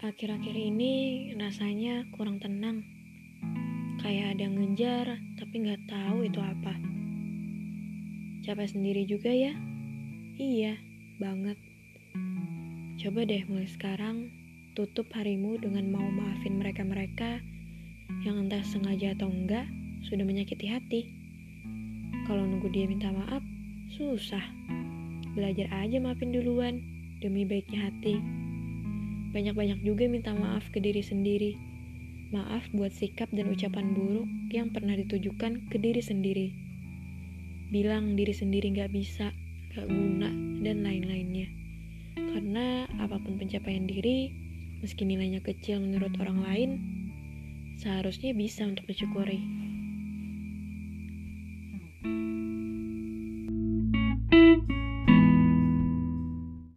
Akhir-akhir ini rasanya kurang tenang. Kayak ada yang ngejar, tapi nggak tahu itu apa. Capek sendiri juga ya? Iya, banget. Coba deh mulai sekarang, tutup harimu dengan mau maafin mereka-mereka yang entah sengaja atau enggak sudah menyakiti hati. Kalau nunggu dia minta maaf, susah. Belajar aja maafin duluan, demi baiknya hati. Banyak-banyak juga minta maaf ke diri sendiri. Maaf buat sikap dan ucapan buruk yang pernah ditujukan ke diri sendiri. Bilang diri sendiri gak bisa, gak guna, dan lain-lainnya. Karena apa pun pencapaian diri, meski nilainya kecil menurut orang lain, seharusnya bisa untuk disyukuri.